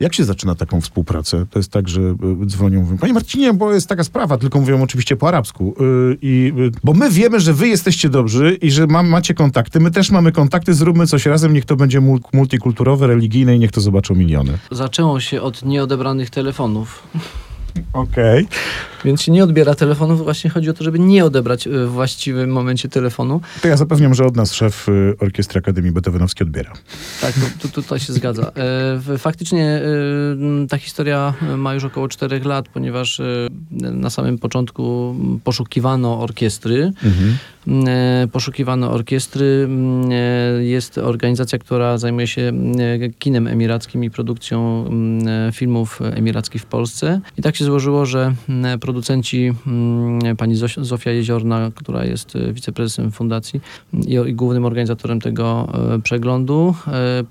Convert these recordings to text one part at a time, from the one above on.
Jak się zaczyna taką współpracę? To jest tak, że y, dzwonią, mówią, panie Marcinie, bo jest taka sprawa, tylko mówią oczywiście po arabsku. Yy, i, y, bo my wiemy, że wy jesteście dobrzy i że ma, macie kontakty, my też mamy kontakty, zróbmy coś razem, niech to będzie mul- multikulturowe, religijne i niech to zobaczą miliony. Zaczęło się od nieodebranych telefonów. Okej. Więc się nie odbiera telefonów. Właśnie chodzi o to, żeby nie odebrać y, w właściwym momencie telefonu. To ja zapewniam, że od nas szef y, Orkiestry Akademii Beethovenowskiej odbiera. Tak, to, to, tutaj się zgadza. W- Faktycznie ta historia ma już około 4 lat, ponieważ na samym początku poszukiwano orkiestry. E, Poszukiwano orkiestry. Jest organizacja, która zajmuje się kinem emirackim i produkcją m, e, filmów emirackich w Polsce. I tak się złożyło, że m, producenci, m, pani Zofia Jeziorna, która jest e, wiceprezesem fundacji i, i głównym organizatorem tego e, przeglądu, e,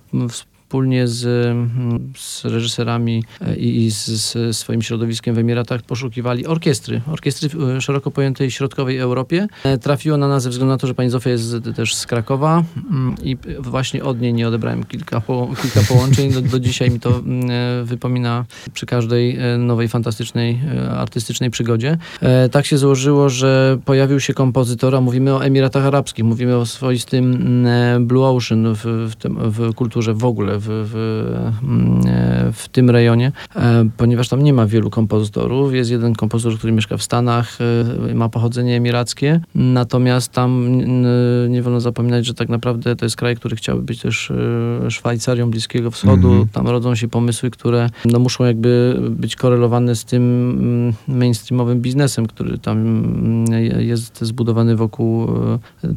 wspólnie z, mm, z reżyserami e, i, i z, z swoim środowiskiem w Emiratach poszukiwali orkiestry. Orkiestry w e, szeroko pojętej środkowej Europie. E, Trafiło na nas ze względu na to, że pani Zofia jest też z Krakowa mm, i właśnie od niej nie odebrałem kilka, po, kilka połączeń. Do, do dzisiaj mi to mm, wypomina przy każdej nowej, fantastycznej, artystycznej przygodzie. Tak się złożyło, że pojawił się kompozytor, a mówimy o Emiratach Arabskich, mówimy o swoistym Blue Ocean w, w, tym, w kulturze w ogóle, w, w, mm, e, w tym rejonie, e, ponieważ tam nie ma wielu kompozytorów. Jest jeden kompozytor, który mieszka w Stanach, e, ma pochodzenie emirackie, natomiast tam nie wolno zapominać, że tak naprawdę to jest kraj, który chciałby być też Szwajcarią Bliskiego Wschodu. Mhm. Tam rodzą się pomysły, które no, muszą jakby być korelowane z tym mm, mainstreamowym biznesem, który tam mm, jest zbudowany wokół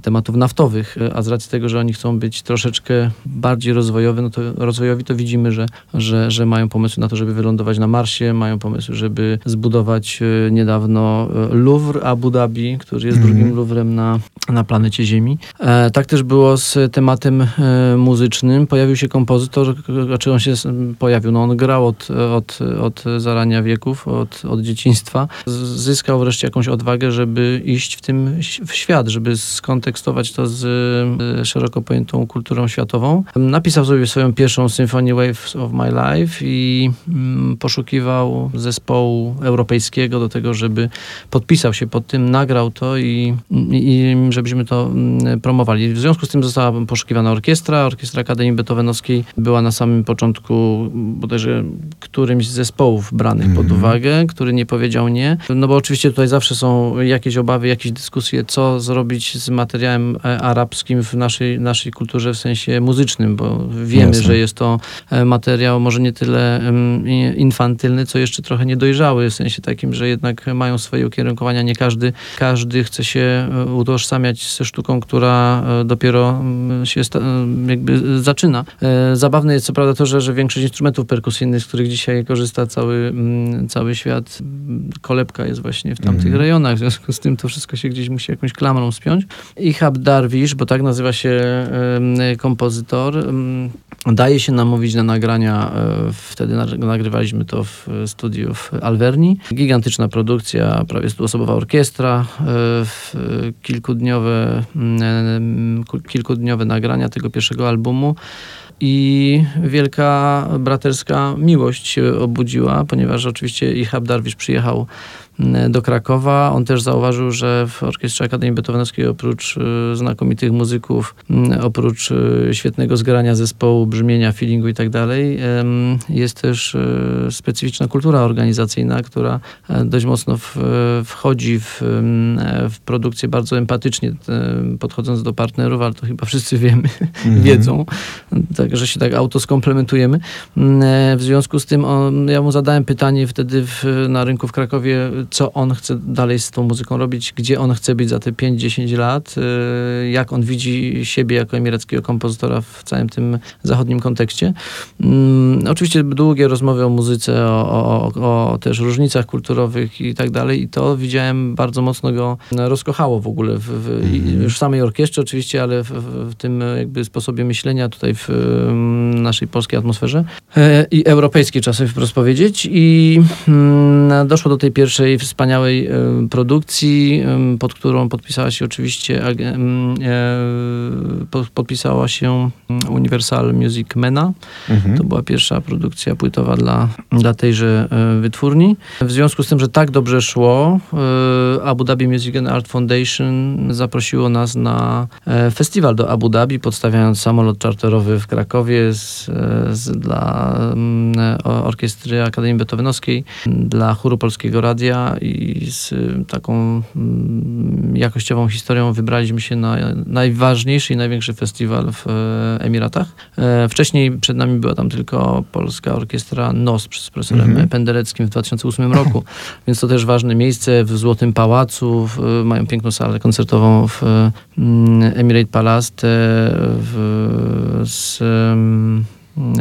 tematów naftowych, a z racji tego, że oni chcą być troszeczkę bardziej rozwojowi, no to, rozwojowi, to widzimy, że, że, że mają pomysły na to, żeby wylądować na Marsie, mają pomysły, żeby zbudować e, niedawno e, Louvre Abu Dhabi, który jest Mhm. drugim Louvrem na, na planecie Ziemi. E, tak też było z tematem e, muzycznym. Pojawił się kompozytor, znaczy on się pojawił, no on grał od, od, od zarania wieków, od, od dzieciństwa. Zyskał wreszcie jakąś odwagę, żeby iść w tym w świat, żeby skontekstować to z e, szeroko pojętą kulturą światową. Napisał sobie swoją pierwszą symfonię Waves of My Life i mm, poszukiwał zespołu europejskiego do tego, żeby podpisał się pod tym, nagrał to i, i, żebyśmy to mm, promowali. W związku z tym została poszukiwana orkiestra. Orkiestra Akademii Beethovenowskiej była na samym początku bodajże którymś z zespołów branych pod Mhm. uwagę, który nie powiedział nie. No bo oczywiście tutaj zawsze są jakieś obawy, jakieś dyskusje, co zrobić z materiałem e, arabskim w naszej, naszej kulturze w sensie muzycznym, bo wiemy, Jasne. Że jest to e, materiał może nie tyle i- infantylny, co jeszcze trochę niedojrzały, w sensie takim, że jednak mają swoje ukierunkowania. Nie każdy, każdy chce się e, utożsamiać ze sztuką, która e, dopiero się jakby zaczyna. Zabawne jest co prawda to, że, że większość instrumentów perkusyjnych, z których dzisiaj korzysta cały, cały świat, kolebka jest właśnie w tamtych Mhm. rejonach, w związku z tym to wszystko się gdzieś musi jakąś klamrą spiąć. Ihab Darwish, bo tak nazywa się kompozytor, daje się namówić na nagrania. e, Wtedy na- nagrywaliśmy to w studiu w Alverni. Gigantyczna produkcja, prawie 100-osobowa orkiestra, e, kilkudniowe, mm, ku- kilkudniowe nagrania tego pierwszego albumu. I wielka braterska miłość się obudziła, ponieważ oczywiście Ihab Darwish przyjechał do Krakowa. On też zauważył, że w Orkiestrze Akademii Beethovenowskiej oprócz y, znakomitych muzyków, mm, oprócz y, świetnego zgrania zespołu, brzmienia, feelingu i tak dalej, jest też y, specyficzna kultura organizacyjna, która e, dość mocno wchodzi w, e, w produkcję bardzo empatycznie, em, podchodząc do partnerów, ale to chyba wszyscy wiemy, Mhm. wiedzą, także się tak autoskomplementujemy. Mm, e, W związku z tym on, ja mu zadałem pytanie wtedy w, na rynku w Krakowie, co on chce dalej z tą muzyką robić, gdzie on chce być za te 5-10 lat, e, jak on widzi siebie jako emirackiego kompozytora w całym tym zachodnim kontekście. Mm, Oczywiście długie rozmowy o muzyce, o, o, o też różnicach kulturowych i tak dalej i to widziałem bardzo mocno go rozkochało w ogóle w, w, Mhm. już w samej orkiestrze oczywiście, ale w, w, tym jakby sposobie myślenia tutaj w em, naszej polskiej atmosferze e, i europejskiej czasem wprost powiedzieć i mm, doszło do tej pierwszej tej wspaniałej produkcji, pod którą podpisała się oczywiście podpisała się Universal Music Mena. Mhm. To była pierwsza produkcja płytowa dla, dla tejże wytwórni. W związku z tym, że tak dobrze szło, Abu Dhabi Music and Art Foundation zaprosiło nas na festiwal do Abu Dhabi, podstawiając samolot czarterowy w Krakowie z, z, dla mm, orkiestry Akademii Beethovenowskiej, dla chóru Polskiego Radia i z taką mm, jakościową historią wybraliśmy się na najważniejszy i największy festiwal w e, Emiratach. E, wcześniej przed nami była tam tylko polska orkiestra NOS z profesorem -hmm. Pendereckim w 2008 roku, więc to też ważne miejsce w Złotym Pałacu, w, mają piękną salę koncertową w mm, Emirate Palace w, z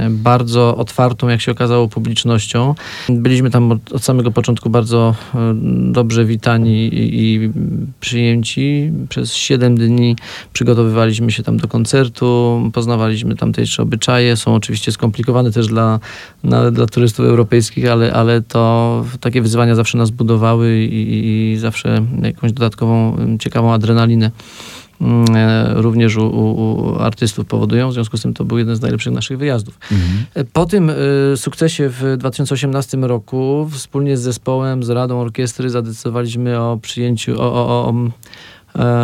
bardzo otwartą, jak się okazało, publicznością. Byliśmy tam od, od samego początku bardzo e, dobrze witani i, i, przyjęci. Przez 7 dni przygotowywaliśmy się tam do koncertu, poznawaliśmy tamtejsze obyczaje. Są oczywiście skomplikowane też dla, na, dla turystów europejskich, ale, ale to takie wyzwania zawsze nas budowały i, i zawsze jakąś dodatkową, ciekawą adrenalinę również u, u, artystów powodują. W związku z tym to był jeden z najlepszych naszych wyjazdów. Mhm. E, po tym y, sukcesie w 2018 roku wspólnie z zespołem, z Radą Orkiestry zadecydowaliśmy o przyjęciu, o, o, o E,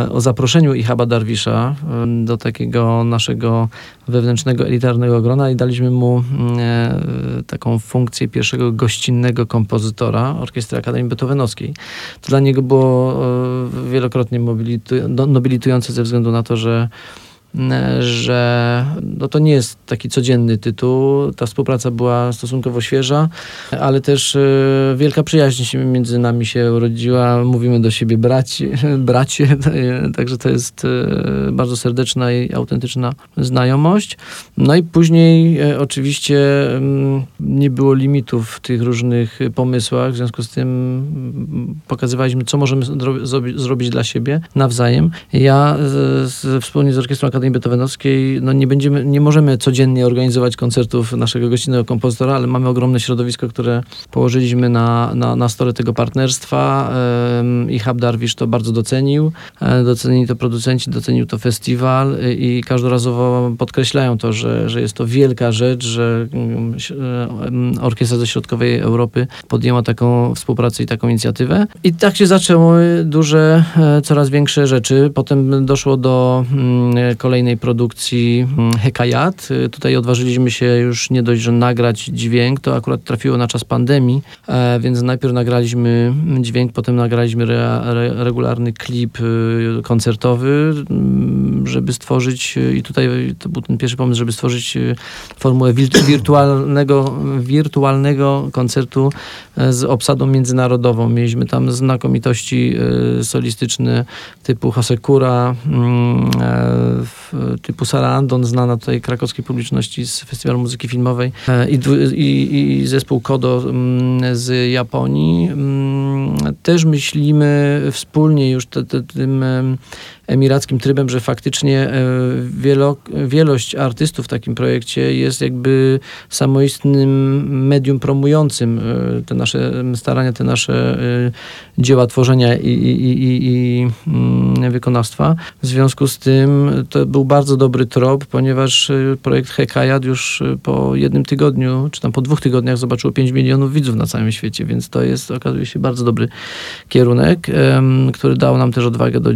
o zaproszeniu Ichaba Darwisza e, do takiego naszego wewnętrznego, elitarnego grona i daliśmy mu mm, e, taką funkcję pierwszego gościnnego kompozytora Orkiestry Akademii Beethovenowskiej. To dla niego było wielokrotnie nobilitujące ze względu na to, że że no to nie jest taki codzienny tytuł. Ta współpraca była stosunkowo świeża, ale też e, wielka przyjaźń między nami się urodziła. Mówimy do siebie braci, bracie, także to jest e, bardzo serdeczna i autentyczna znajomość. No i później e, oczywiście mm, nie było limitów w tych różnych pomysłach, w związku z tym mm, pokazywaliśmy, co możemy zrobić dla siebie nawzajem. Ja z, wspólnie z Orkiestrą Akademii Akademii Beethovenowskiej no nie, będziemy, nie możemy codziennie organizować koncertów naszego gościnnego kompozytora, ale mamy ogromne środowisko, które położyliśmy na, na, na stole tego partnerstwa i Hub Darwish to bardzo docenił. E, docenili to producenci, docenił to festiwal i każdorazowo podkreślają to, że, że jest to wielka rzecz, że mm, e, Orkiestra ze Środkowej Europy podjęła taką współpracę i taką inicjatywę. I tak się zaczęły duże, e, coraz większe rzeczy. Potem doszło do mm, kolejnej produkcji mm, Hekayat. Y, tutaj odważyliśmy się już nie dość, że nagrać dźwięk, to akurat trafiło na czas pandemii, e, więc najpierw nagraliśmy dźwięk, potem nagraliśmy re, re, regularny klip y, koncertowy, mm, żeby stworzyć, y, i tutaj to był ten pierwszy pomysł, żeby stworzyć formułę wirtualnego, wirtualnego koncertu e, z obsadą międzynarodową. Mieliśmy tam znakomitości solistyczne typu Hosekura, mm, e, typu Sara Andon, znana tutaj krakowskiej publiczności z Festiwalu Muzyki Filmowej e, i, i, i zespół Kodo mm, z Japonii. Mm, też myślimy wspólnie już te, te, tym emirackim trybem, że faktycznie e, wielo, wielość artystów w takim projekcie jest jakby samoistnym medium promującym e, te nasze starania, te nasze e, dzieła tworzenia i, i, i, i mm, wykonawstwa. W związku z tym to był bardzo dobry trop, ponieważ projekt Hekayat już po jednym tygodniu, czy tam po dwóch tygodniach zobaczyło 5 milionów widzów na całym świecie, więc to jest, okazuje się, bardzo dobry kierunek, który dał nam też odwagę do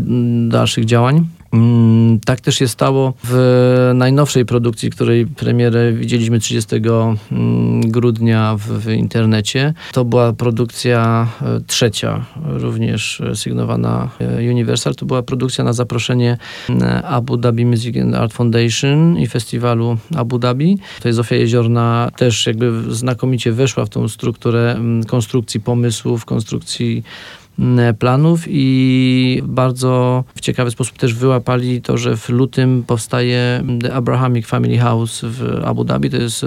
dalszych naszych działań. Mm, tak też się stało w najnowszej produkcji, której premierę widzieliśmy 30 mm, grudnia w, internecie. To była produkcja e, trzecia, również sygnowana e, Universal. To była produkcja na zaproszenie mm, Abu Dhabi Music and Art Foundation i festiwalu Abu Dhabi. To jest Zofia Jeziorna też jakby znakomicie weszła w tą strukturę konstrukcji pomysłów, konstrukcji planów i bardzo w ciekawy sposób też wyłapali to, że w lutym powstaje The Abrahamic Family House w Abu Dhabi. To jest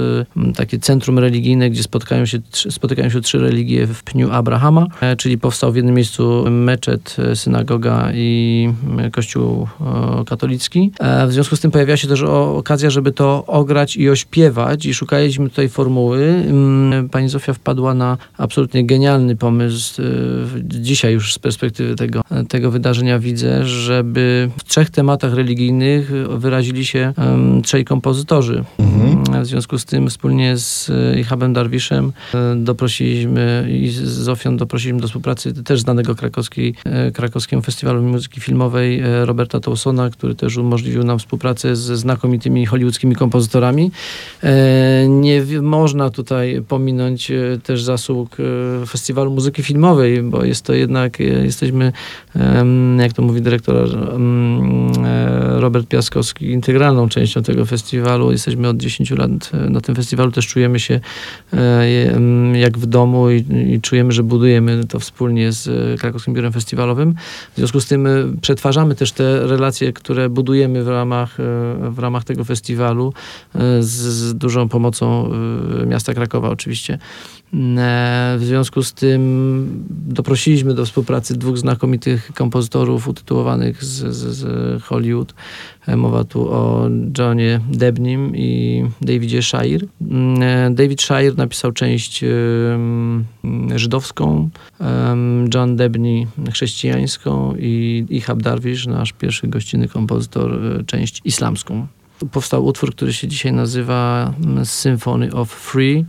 takie centrum religijne, gdzie spotkają się, spotykają się trzy religie w pniu Abrahama, e, czyli powstał w jednym miejscu meczet, e, synagoga i kościół katolicki. E, w związku z tym pojawiła się też okazja, żeby to ograć i ośpiewać i szukaliśmy tutaj formuły. pani Zofia wpadła na absolutnie genialny pomysł. Dzisiaj już z perspektywy tego, tego wydarzenia widzę, żeby w trzech tematach religijnych wyrazili się um, trzej kompozytorzy. Mhm. W związku z tym wspólnie z Ihabem Darwiszem doprosiliśmy i z Zofią doprosiliśmy do współpracy też znanego krakowskiej, krakowskiego festiwalu muzyki filmowej Roberta Towsona, który też umożliwił nam współpracę ze znakomitymi hollywoodzkimi kompozytorami. E, nie można tutaj pominąć e, też zasług e, Festiwalu Muzyki Filmowej, bo jest to jednak, jesteśmy, jak to mówi dyrektor Robert Piaskowski, integralną częścią tego festiwalu. Jesteśmy od 10 lat na tym festiwalu, też czujemy się jak w domu i, i czujemy, że budujemy to wspólnie z Krakowskim Biurem Festiwalowym. W związku z tym przetwarzamy też te relacje, które budujemy w ramach, w ramach tego festiwalu z, z dużą pomocą miasta Krakowa oczywiście. E, w związku z tym doprosiliśmy do współpracy dwóch znakomitych kompozytorów utytułowanych z, z, z Hollywood. E, mowa tu o Johnie Debnim i Davidzie Shire. E, David Shire napisał część żydowską, John Debney chrześcijańską i Ihab Darwish, nasz pierwszy gościnny kompozytor, część islamską powstał utwór, który się dzisiaj nazywa mm, Symphony of Three.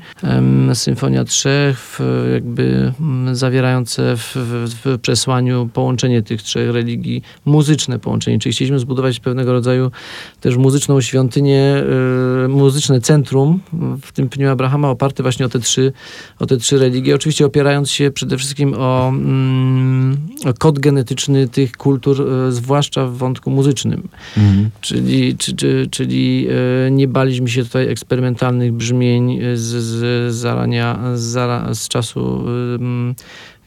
Symfonia trzech, jakby mm, zawierające w, w, przesłaniu połączenie tych trzech religii, muzyczne połączenie. Czyli chcieliśmy zbudować pewnego rodzaju też muzyczną świątynię, y, muzyczne centrum w tym Pniu Abrahama oparte właśnie o te trzy, o te trzy religie. Oczywiście opierając się przede wszystkim o, mm, o kod genetyczny tych kultur, y, zwłaszcza w wątku muzycznym. Mhm. Czyli, czy, czy, czy czyli e, nie baliśmy się tutaj eksperymentalnych brzmień z, z zarania, z, z czasu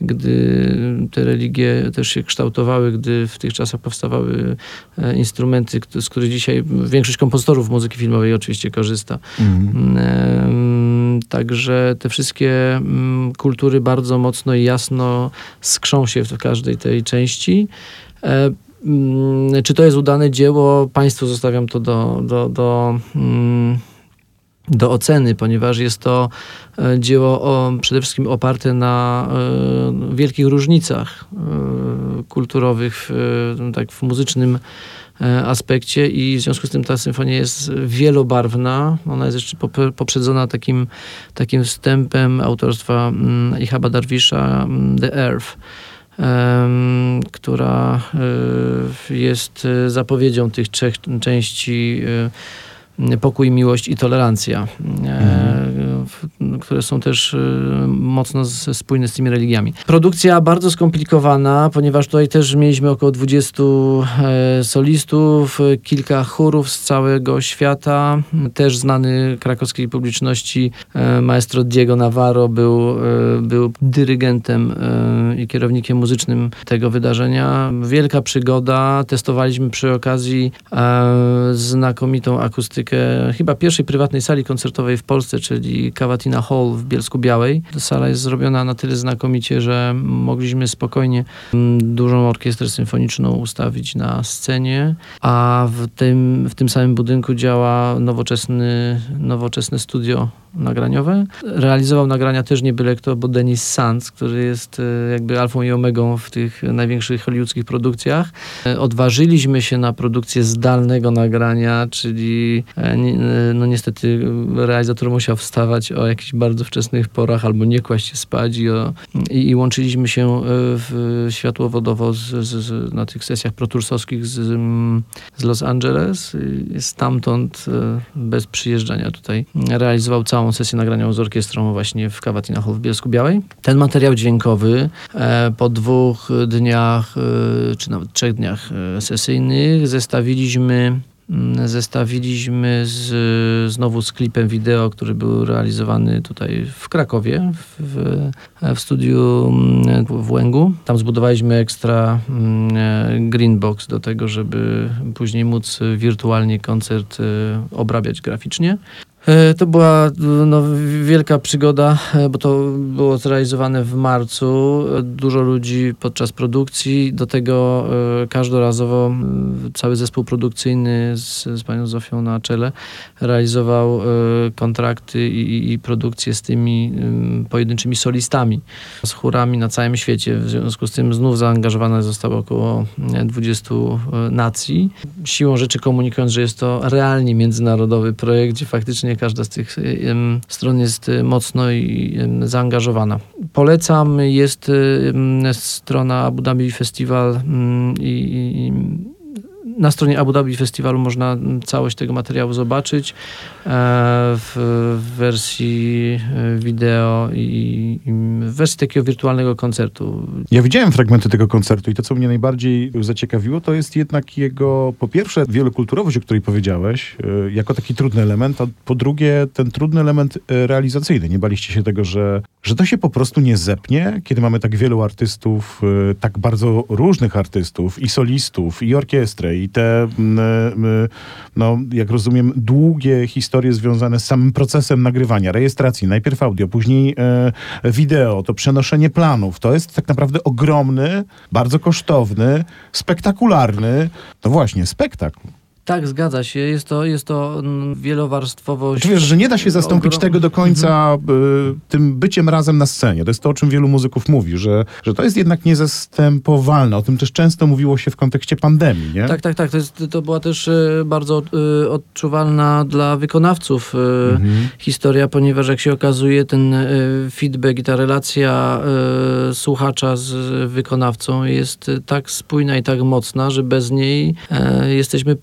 gdy te religie też się kształtowały, gdy w tych czasach powstawały e, instrumenty, z których dzisiaj większość kompozytorów muzyki filmowej oczywiście korzysta. Mhm. Także te wszystkie kultury bardzo mocno i jasno skrzą się w każdej tej części. Mm, czy to jest udane dzieło? Państwu zostawiam to do, do, do, mm, do oceny, ponieważ jest to e, dzieło o, przede wszystkim oparte na e, wielkich różnicach e, kulturowych, w, tak w muzycznym aspekcie i w związku z tym ta symfonia jest wielobarwna. Ona jest jeszcze poprzedzona takim, takim wstępem autorstwa mm, Ichaba Darwisza The Earth która e, jest e, zapowiedzią tych trzech części e, pokój, miłość i tolerancja, mhm. które są też mocno spójne z tymi religiami. Produkcja bardzo skomplikowana, ponieważ tutaj też mieliśmy około 20 solistów, kilka chórów z całego świata. Też znany krakowskiej publiczności maestro Diego Navarro był, był dyrygentem i kierownikiem muzycznym tego wydarzenia. Wielka przygoda. Testowaliśmy przy okazji znakomitą akustykę muzykę chyba pierwszej prywatnej sali koncertowej w Polsce, czyli Cavatina Hall w Bielsku Białej. Sala jest zrobiona na tyle znakomicie, że mogliśmy spokojnie mm, dużą orkiestrę symfoniczną ustawić na scenie, a w tym, w tym samym budynku działa nowoczesny, nowoczesne studio nagraniowe. Realizował nagrania też nie byle kto, bo Denis Sands, który jest e, jakby alfą i omegą w tych największych hollywoodzkich produkcjach. E, odważyliśmy się na produkcję zdalnego nagrania, czyli no niestety realizator musiał wstawać o jakichś bardzo wczesnych porach albo nie kłaść się spać i, o, i, i łączyliśmy się w światłowodowo z, z, z, na tych sesjach protursowskich z, z Los Angeles. Stamtąd bez przyjeżdżania tutaj realizował całą sesję nagraniową z orkiestrą właśnie w Kawatina Hall w Bielsku Białej. Ten materiał dźwiękowy e, po dwóch dniach, e, czy nawet trzech dniach e, sesyjnych zestawiliśmy Zestawiliśmy z, znowu z klipem wideo, który był realizowany tutaj w Krakowie, w, w studiu mm, w Łęgu. Tam zbudowaliśmy ekstra mm, green box do tego, żeby później móc wirtualnie koncert obrabiać graficznie. E, to była no, wielka przygoda, e, bo to było zrealizowane w marcu. E, dużo ludzi podczas produkcji. Do tego każdorazowo cały zespół produkcyjny z, z panią Zofią na czele realizował kontrakty i, i produkcję z tymi pojedynczymi solistami, z chórami na całym świecie. W związku z tym znów zaangażowane zostało około 20 nacji. Siłą rzeczy komunikując, że jest to realnie międzynarodowy projekt, gdzie faktycznie każda z tych stron jest y, mocno zaangażowana. Polecam, jest strona Abu Dhabi Festival i na stronie Abu Dhabi Festiwalu można całość tego materiału zobaczyć e, w wersji e, wideo i w wersji takiego wirtualnego koncertu. Ja widziałem fragmenty tego koncertu i to, co mnie najbardziej zaciekawiło, to jest jednak jego, po pierwsze, wielokulturowość, o której powiedziałeś, e, jako taki trudny element, a po drugie, ten trudny element realizacyjny. Nie baliście się tego, że, że to się po prostu nie zepnie, kiedy mamy tak wielu artystów, tak bardzo różnych artystów, i solistów, i orkiestrę, i te, no, jak rozumiem, długie historie związane z samym procesem nagrywania, rejestracji, najpierw audio, później e, wideo, to przenoszenie planów, to jest tak naprawdę ogromny, bardzo kosztowny, spektakularny, no właśnie, spektakl. Tak, zgadza się. Jest to, jest to mm, wielowarstwowość. Czy wiesz, że nie da się zastąpić ogrom... tego do końca mhm. y, tym byciem razem na scenie. To jest to, o czym wielu muzyków mówi, że, że to jest jednak niezastępowalne. O tym też często mówiło się w kontekście pandemii, nie? Tak, tak, tak. To, jest, to była też y, bardzo y, odczuwalna dla wykonawców mhm. historia, ponieważ jak się okazuje, ten feedback i ta relacja słuchacza z wykonawcą jest tak spójna i tak mocna, że bez niej jesteśmy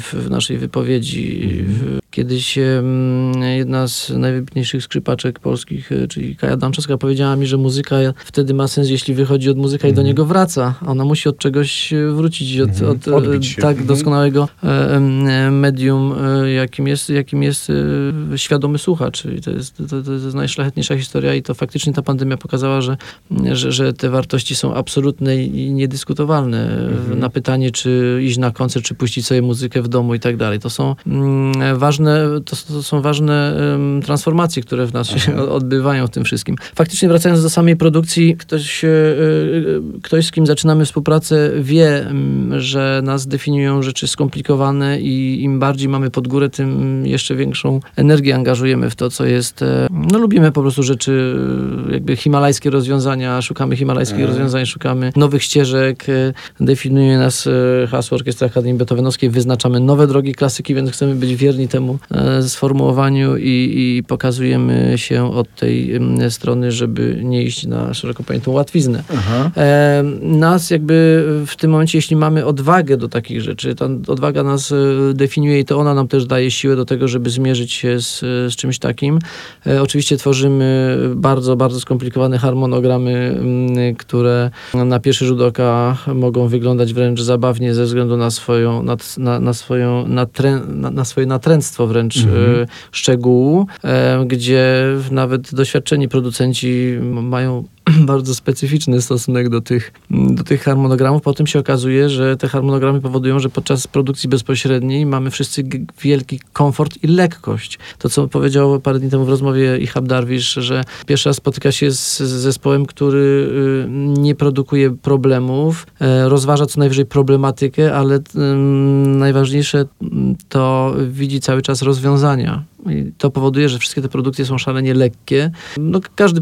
w, w naszej wypowiedzi. Mm. Kiedyś jedna z najwybitniejszych skrzypaczek polskich, e, czyli Kaja Damczewska, powiedziała mi, że muzyka wtedy ma sens, jeśli wychodzi od muzyka i do mhm. niego wraca. Ona musi od czegoś e, wrócić, od, mhm. od e, tak mhm. doskonałego medium, jakim jest, jakim jest świadomy słuchacz. I to jest, to, to jest najszlachetniejsza historia i to faktycznie ta pandemia pokazała, że, że, że te wartości są absolutne i niedyskutowalne. Na pytanie, czy iść na koncert, czy puścić sobie muzykę w domu i tak dalej. To są mm, ważne to, to są ważne um, transformacje, które w nas się odbywają w tym wszystkim. Faktycznie wracając do samej produkcji, ktoś, e, e, ktoś z kim zaczynamy współpracę wie, że nas definiują rzeczy skomplikowane i im bardziej mamy pod górę, tym jeszcze większą energię angażujemy w to, co jest. E, no lubimy po prostu rzeczy, jakby himalajskie rozwiązania, szukamy himalajskich mhm. rozwiązań, szukamy nowych ścieżek, definiuje nas hasło Orkiestra Akademii Beethovenowskiej, wyznaczamy nowe drogi klasyki, więc chcemy być wierni temu, E, sformułowaniu i, i, pokazujemy się od tej strony, żeby nie iść na szeroko pojętą łatwiznę. E, nas jakby w tym momencie, jeśli mamy odwagę do takich rzeczy, ta odwaga nas e, definiuje i to ona nam też daje siłę do tego, żeby zmierzyć się z, z czymś takim. Oczywiście tworzymy bardzo, bardzo skomplikowane harmonogramy, które na pierwszy rzut oka mogą wyglądać wręcz zabawnie ze względu na swoją, na, na, na swoją natrę, na, na swoje natręctwo wręcz mhm. E, szczegółu, e, gdzie nawet doświadczeni producenci mają bardzo specyficzny stosunek do tych, do tych harmonogramów. Potem się okazuje, że te harmonogramy powodują, że podczas produkcji bezpośredniej mamy wszyscy wielki komfort i lekkość. To, co powiedział parę dni temu w rozmowie Ihab Darwisz, że pierwszy raz spotyka się z, z zespołem, który y, nie produkuje problemów, e, rozważa co najwyżej problematykę, ale najważniejsze to widzi cały czas rozwiązania. I to powoduje, że wszystkie te produkcje są szalenie lekkie. No, każdy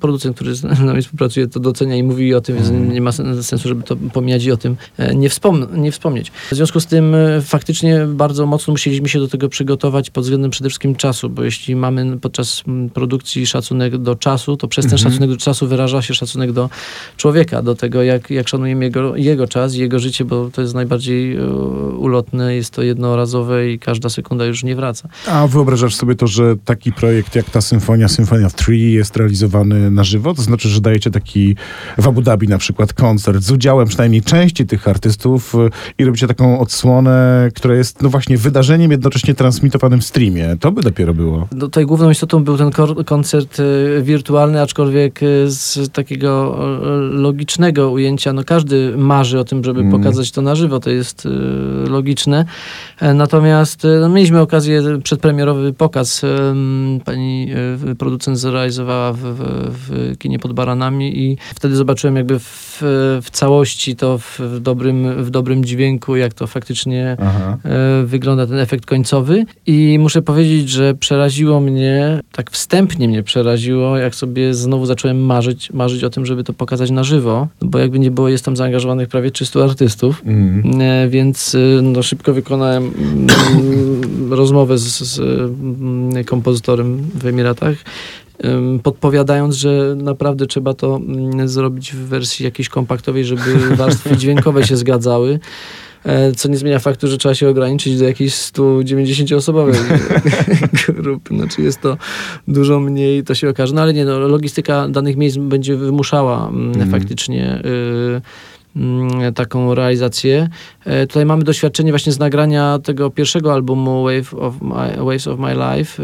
producent, który z nami współpracuje, to docenia i mówi o tym, więc mhm. nie ma sensu, żeby to pomijać i o tym e, nie, wspom nie wspomnieć. W związku z tym e, faktycznie bardzo mocno musieliśmy się do tego przygotować pod względem przede wszystkim czasu, bo jeśli mamy podczas produkcji szacunek do czasu, to przez ten mhm. szacunek do czasu wyraża się szacunek do człowieka, do tego, jak, jak szanujemy jego, jego czas, jego życie, bo to jest najbardziej e, ulotne, jest to jednorazowe i każda sekunda już nie wraca. A wyobraź wyobrażasz sobie to, że taki projekt jak ta symfonia, Symfonia of Three jest realizowany na żywo? To znaczy, że dajecie taki w Abu Dhabi na przykład koncert z udziałem przynajmniej części tych artystów y, i robicie taką odsłonę, która jest no właśnie wydarzeniem jednocześnie transmitowanym w streamie. To by dopiero było. No, tutaj główną istotą był ten koncert y, wirtualny, aczkolwiek y, z takiego logicznego ujęcia. No każdy marzy o tym, żeby mm. pokazać to na żywo. To jest logiczne. E, natomiast no, mieliśmy okazję przedpremierowy pokaz pani producent zrealizowała w, w, w kinie pod Baranami i wtedy zobaczyłem jakby w, w całości to w, dobrym, w dobrym dźwięku, jak to faktycznie Aha. wygląda ten efekt końcowy i muszę powiedzieć, że przeraziło mnie, tak wstępnie mnie przeraziło, jak sobie znowu zacząłem marzyć, marzyć o tym, żeby to pokazać na żywo, bo jakby nie było, jest tam zaangażowanych prawie 300 artystów, mm. więc no, szybko wykonałem mm, rozmowę z, z kompozytorem w Emiratach podpowiadając, że naprawdę trzeba to mm, zrobić w wersji jakiejś kompaktowej, żeby warstwy dźwiękowe się zgadzały. E, co nie zmienia faktu, że trzeba się ograniczyć do jakiejś 190-osobowej grupy. Znaczy jest to dużo mniej, to się okaże. No ale nie, no, logistyka danych miejsc będzie wymuszała mm. faktycznie y, taką realizację. E, tutaj mamy doświadczenie właśnie z nagrania tego pierwszego albumu Wave of My, Waves of My Life,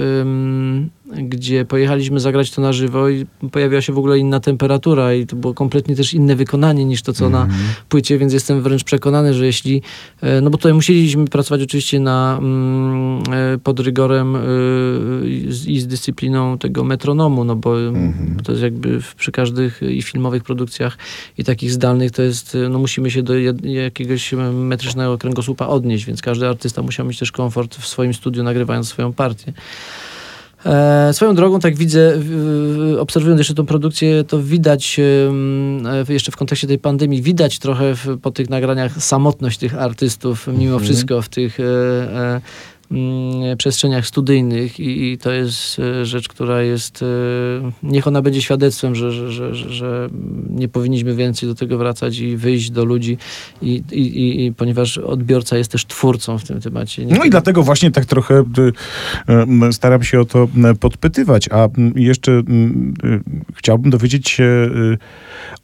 gdzie pojechaliśmy zagrać to na żywo i pojawiła się w ogóle inna temperatura i to było kompletnie też inne wykonanie niż to, co mm -hmm. na mhm. płycie, więc jestem wręcz przekonany, że jeśli, e, no bo tutaj musieliśmy pracować oczywiście na, mm, e, pod rygorem i z dyscypliną tego metronomu, no bo mm -hmm. to jest jakby przy każdych i filmowych produkcjach i takich zdalnych to jest no musimy się do jakiegoś metrycznego kręgosłupa odnieść, więc każdy artysta musiał mieć też komfort w swoim studiu, nagrywając swoją partię. E, swoją drogą, tak widzę, obserwując jeszcze tą produkcję, to widać e, jeszcze w kontekście tej pandemii, widać trochę w, po tych nagraniach samotność tych artystów, mimo mhm. wszystko w tych e, Mm, przestrzeniach studyjnych i, i, to jest e, rzecz, która jest, e, niech ona będzie świadectwem, że, że, że, że nie powinniśmy więcej do tego wracać i wyjść do ludzi i, i, i ponieważ odbiorca jest też twórcą w tym temacie. No i dlatego właśnie tak trochę e, staram się o to podpytywać, a jeszcze chciałbym dowiedzieć się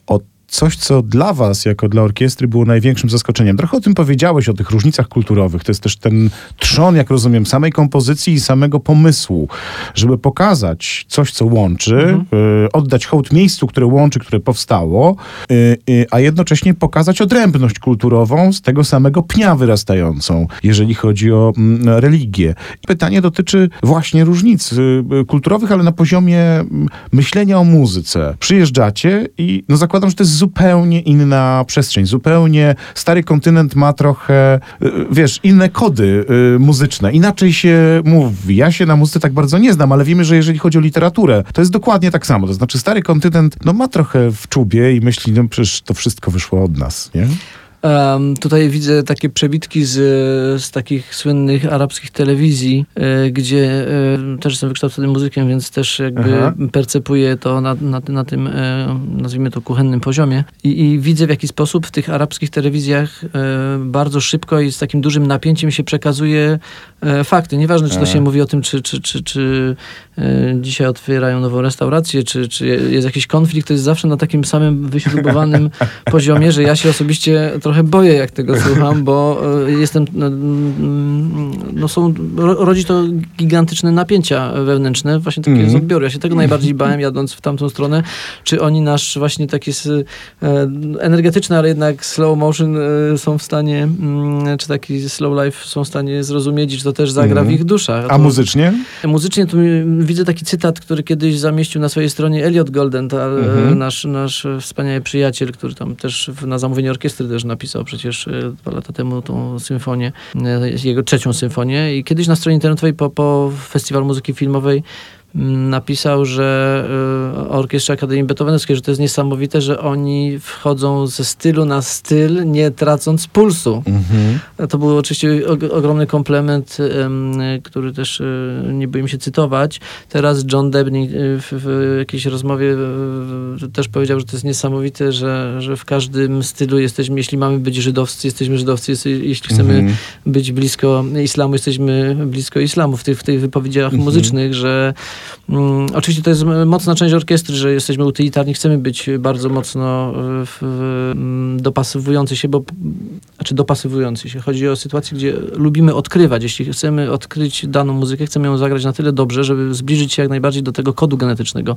o coś, co dla was, jako dla orkiestry, było największym zaskoczeniem. Trochę o tym powiedziałeś, o tych różnicach kulturowych. To jest też ten trzon, jak rozumiem, samej kompozycji i samego pomysłu, żeby pokazać coś, co łączy, mhm. y, oddać hołd miejscu, które łączy, które powstało, y, y, a jednocześnie pokazać odrębność kulturową z tego samego pnia wyrastającą, jeżeli chodzi o mm, religię. Pytanie dotyczy właśnie różnic y, y, kulturowych, ale na poziomie mm, myślenia o muzyce. Przyjeżdżacie i no zakładam, że to jest zupełnie inna przestrzeń, zupełnie stary kontynent ma trochę, y, wiesz, inne kody y, muzyczne. Inaczej się mówi. Ja się na muzyce tak bardzo nie znam, ale wiemy, że jeżeli chodzi o literaturę, to jest dokładnie tak samo. To znaczy stary kontynent, no ma trochę w czubie i myśli, no przecież to wszystko wyszło od nas, nie? Um, tutaj widzę takie przebitki z, z takich słynnych arabskich telewizji, y, gdzie y, też jestem wykształcony muzykiem, więc też jakby Aha. percepuję to na, na, na tym, y, nazwijmy to, kuchennym poziomie. I, I, widzę w jaki sposób w tych arabskich telewizjach bardzo szybko i z takim dużym napięciem się przekazuje fakty. Nieważne, czy to się mówi o tym, czy, czy, czy, czy dzisiaj otwierają nową restaurację, czy, czy jest jakiś konflikt, to jest zawsze na takim samym wyśrubowanym poziomie, że ja się osobiście trochę boję, jak tego słucham, bo e, jestem, no, mm, no są, rodzi to gigantyczne napięcia wewnętrzne, właśnie takie mm. Ja się tego najbardziej bałem, jadąc w tamtą stronę, czy oni nasz właśnie taki e, energetyczny, ale jednak slow motion są w stanie, mm, czy taki slow life są w stanie zrozumieć, że to też zagra mm. w ich duszach. A, muzycznie? Muzycznie to widzę taki cytat, który kiedyś zamieścił na swojej stronie Elliot Golden, ta, mm -hmm. nasz, nasz wspaniały przyjaciel, który tam też na zamówienie orkiestry też napisał napisał przecież e, dwa lata temu tą symfonię, e, jego trzecią symfonię i kiedyś na stronie internetowej po, po Festiwalu Muzyki Filmowej napisał, że y, Orkiestrze Akademii Beethovenowskiej, że to jest niesamowite, że oni wchodzą ze stylu na styl, nie tracąc pulsu. Mhm. To był oczywiście ogromny komplement, który też y, nie boję się cytować. Teraz John Debney w, w jakiejś rozmowie też powiedział, że to jest niesamowite, że, że w każdym stylu jesteśmy, jeśli mamy być żydowscy, jesteśmy żydowcy, jeśli chcemy mhm. być blisko islamu, jesteśmy blisko islamu w tych, w tych wypowiedziach mhm. muzycznych, że Mm, oczywiście to jest mocna część orkiestry, że jesteśmy utylitarni, chcemy być bardzo mocno w, w, dopasowujący się, bo znaczy dopasowujący się. Chodzi o sytuację, gdzie lubimy odkrywać. Jeśli chcemy odkryć daną muzykę, chcemy ją zagrać na tyle dobrze, żeby zbliżyć się jak najbardziej do tego kodu genetycznego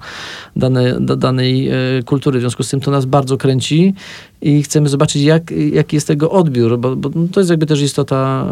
dane, danej e, kultury. W związku z tym to nas bardzo kręci i chcemy zobaczyć, jak, jaki jest tego odbiór, bo, bo to jest jakby też istota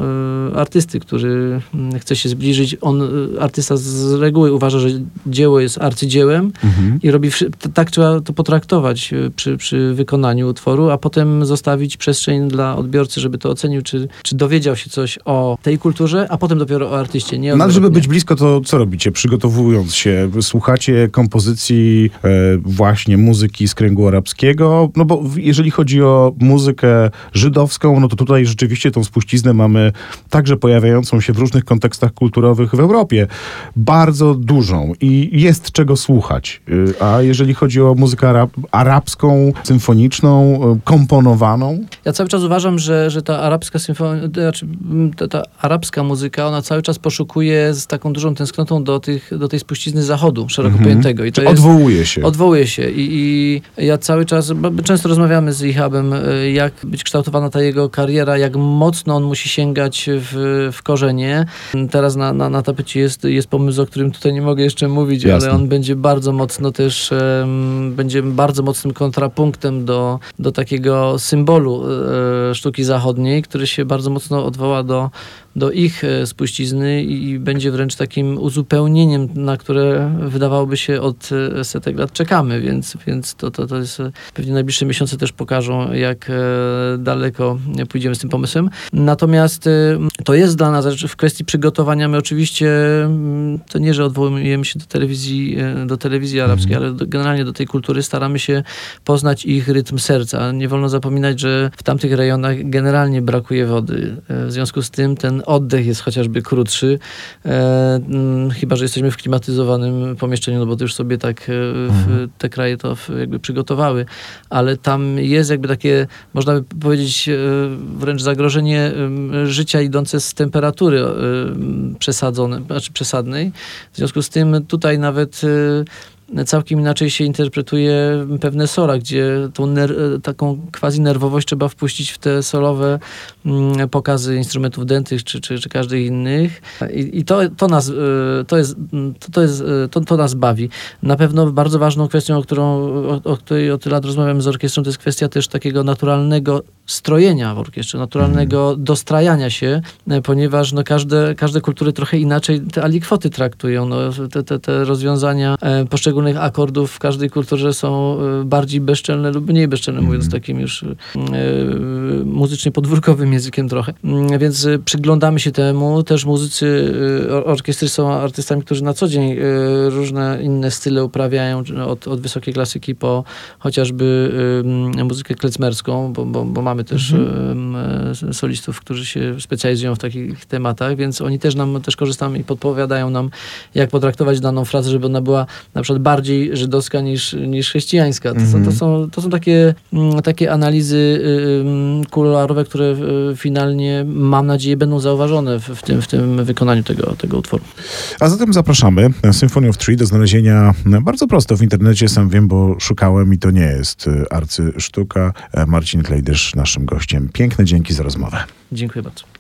y, artysty, który mm, chce się zbliżyć. On, y, artysta z reguły uważa, że dzieło jest arcydziełem mhm. i robi, tak trzeba to potraktować y, przy, przy wykonaniu utworu, a potem zostawić przestrzeń dla odbiorcy, żeby to ocenił, czy, czy dowiedział się coś o tej kulturze, a potem dopiero o artyście. Nie no, żeby być blisko, to co robicie? Przygotowując się, słuchacie kompozycji e, właśnie muzyki z kręgu arabskiego? No bo jeżeli chodzi o muzykę żydowską, no to tutaj rzeczywiście tą spuściznę mamy także pojawiającą się w różnych kontekstach kulturowych w Europie. Bardzo i jest czego słuchać. Y, a jeżeli chodzi o muzykę arab arabską, symfoniczną, y, komponowaną? Ja cały czas uważam, że, że ta arabska symfonia, znaczy ta, ta arabska muzyka, ona cały czas poszukuje z taką dużą tęsknotą do, tych, do tej spuścizny zachodu szeroko mhm. pojętego. I to jest, odwołuje się. Odwołuje się. I, I ja cały czas, często rozmawiamy z Ihabem, y, jak być kształtowana ta jego kariera, jak mocno on musi sięgać w, w korzenie. Teraz na, na, na tapecie jest, jest pomysł, o którym tutaj nie mogę jeszcze mówić, Jasne. ale on będzie bardzo mocno też, um, będzie bardzo mocnym kontrapunktem do, do takiego symbolu e, sztuki zachodniej, który się bardzo mocno odwoła do do ich e, spuścizny i będzie wręcz takim uzupełnieniem, na które wydawałoby się od e, setek lat czekamy, więc, więc to, to, to jest e, pewnie najbliższe miesiące też pokażą, jak daleko pójdziemy z tym pomysłem. Natomiast to jest dla nas w kwestii przygotowania. My oczywiście mm, to nie, że odwołujemy się do telewizji, do telewizji arabskiej, mhm. ale do, generalnie do tej kultury staramy się poznać ich rytm serca. Nie wolno zapominać, że w tamtych rejonach generalnie brakuje wody. W związku z tym ten oddech jest chociażby krótszy, e, mm, chyba, że jesteśmy w klimatyzowanym pomieszczeniu, no bo to już sobie tak e, mhm. te kraje to jakby przygotowały, ale tam jest jakby takie, można by powiedzieć, e, wręcz zagrożenie życia idące z temperatury przesadzone, znaczy przesadnej. W związku z tym tutaj nawet całkiem inaczej się interpretuje pewne sola, gdzie tą taką quasi nerwowość trzeba wpuścić w te solowe mm, pokazy instrumentów dętych czy, czy, czy każdych innych. I, i to, to, nas, y, to, jest, to, to, jest, y, to, to nas bawi. Na pewno bardzo ważną kwestią, o, którą, o, o której od lat rozmawiamy z orkiestrą, to jest kwestia też takiego naturalnego strojenia w orkiestrze, naturalnego mm. dostrajania się, e, ponieważ no, każde, każde kultury trochę inaczej te alikwoty traktują. No, te, te, te rozwiązania e, poszczególnych akordów w każdej kulturze są e, bardziej bezczelne lub mniej bezczelne, mm. mówiąc takim już e, muzycznie podwórkowym językiem trochę. Mm, więc e, przyglądamy się temu. Też muzycy orkiestry są artystami, którzy na co dzień różne inne style uprawiają, od, od wysokiej klasyki po chociażby muzykę klezmerską, bo, bo, bo mamy też mhm. Solistów, którzy się specjalizują w takich tematach, więc oni też nam też korzystają i podpowiadają nam, jak potraktować daną frazę, żeby ona była na przykład bardziej żydowska niż, niż chrześcijańska. To, są, to, mhm. są, to są takie, mm, takie analizy y, kuluarowe, które finalnie, mam nadzieję, będą zauważone w, w, tym, w tym wykonaniu tego, tego utworu. A zatem zapraszamy Symphony of Three do znalezienia bardzo prosto w internecie, sam wiem, bo szukałem i to nie jest y, arcysztuka. E, Marcin Klejdysz, naszym gościem. Piękne dzięki za rozmowę. Dziękuję bardzo.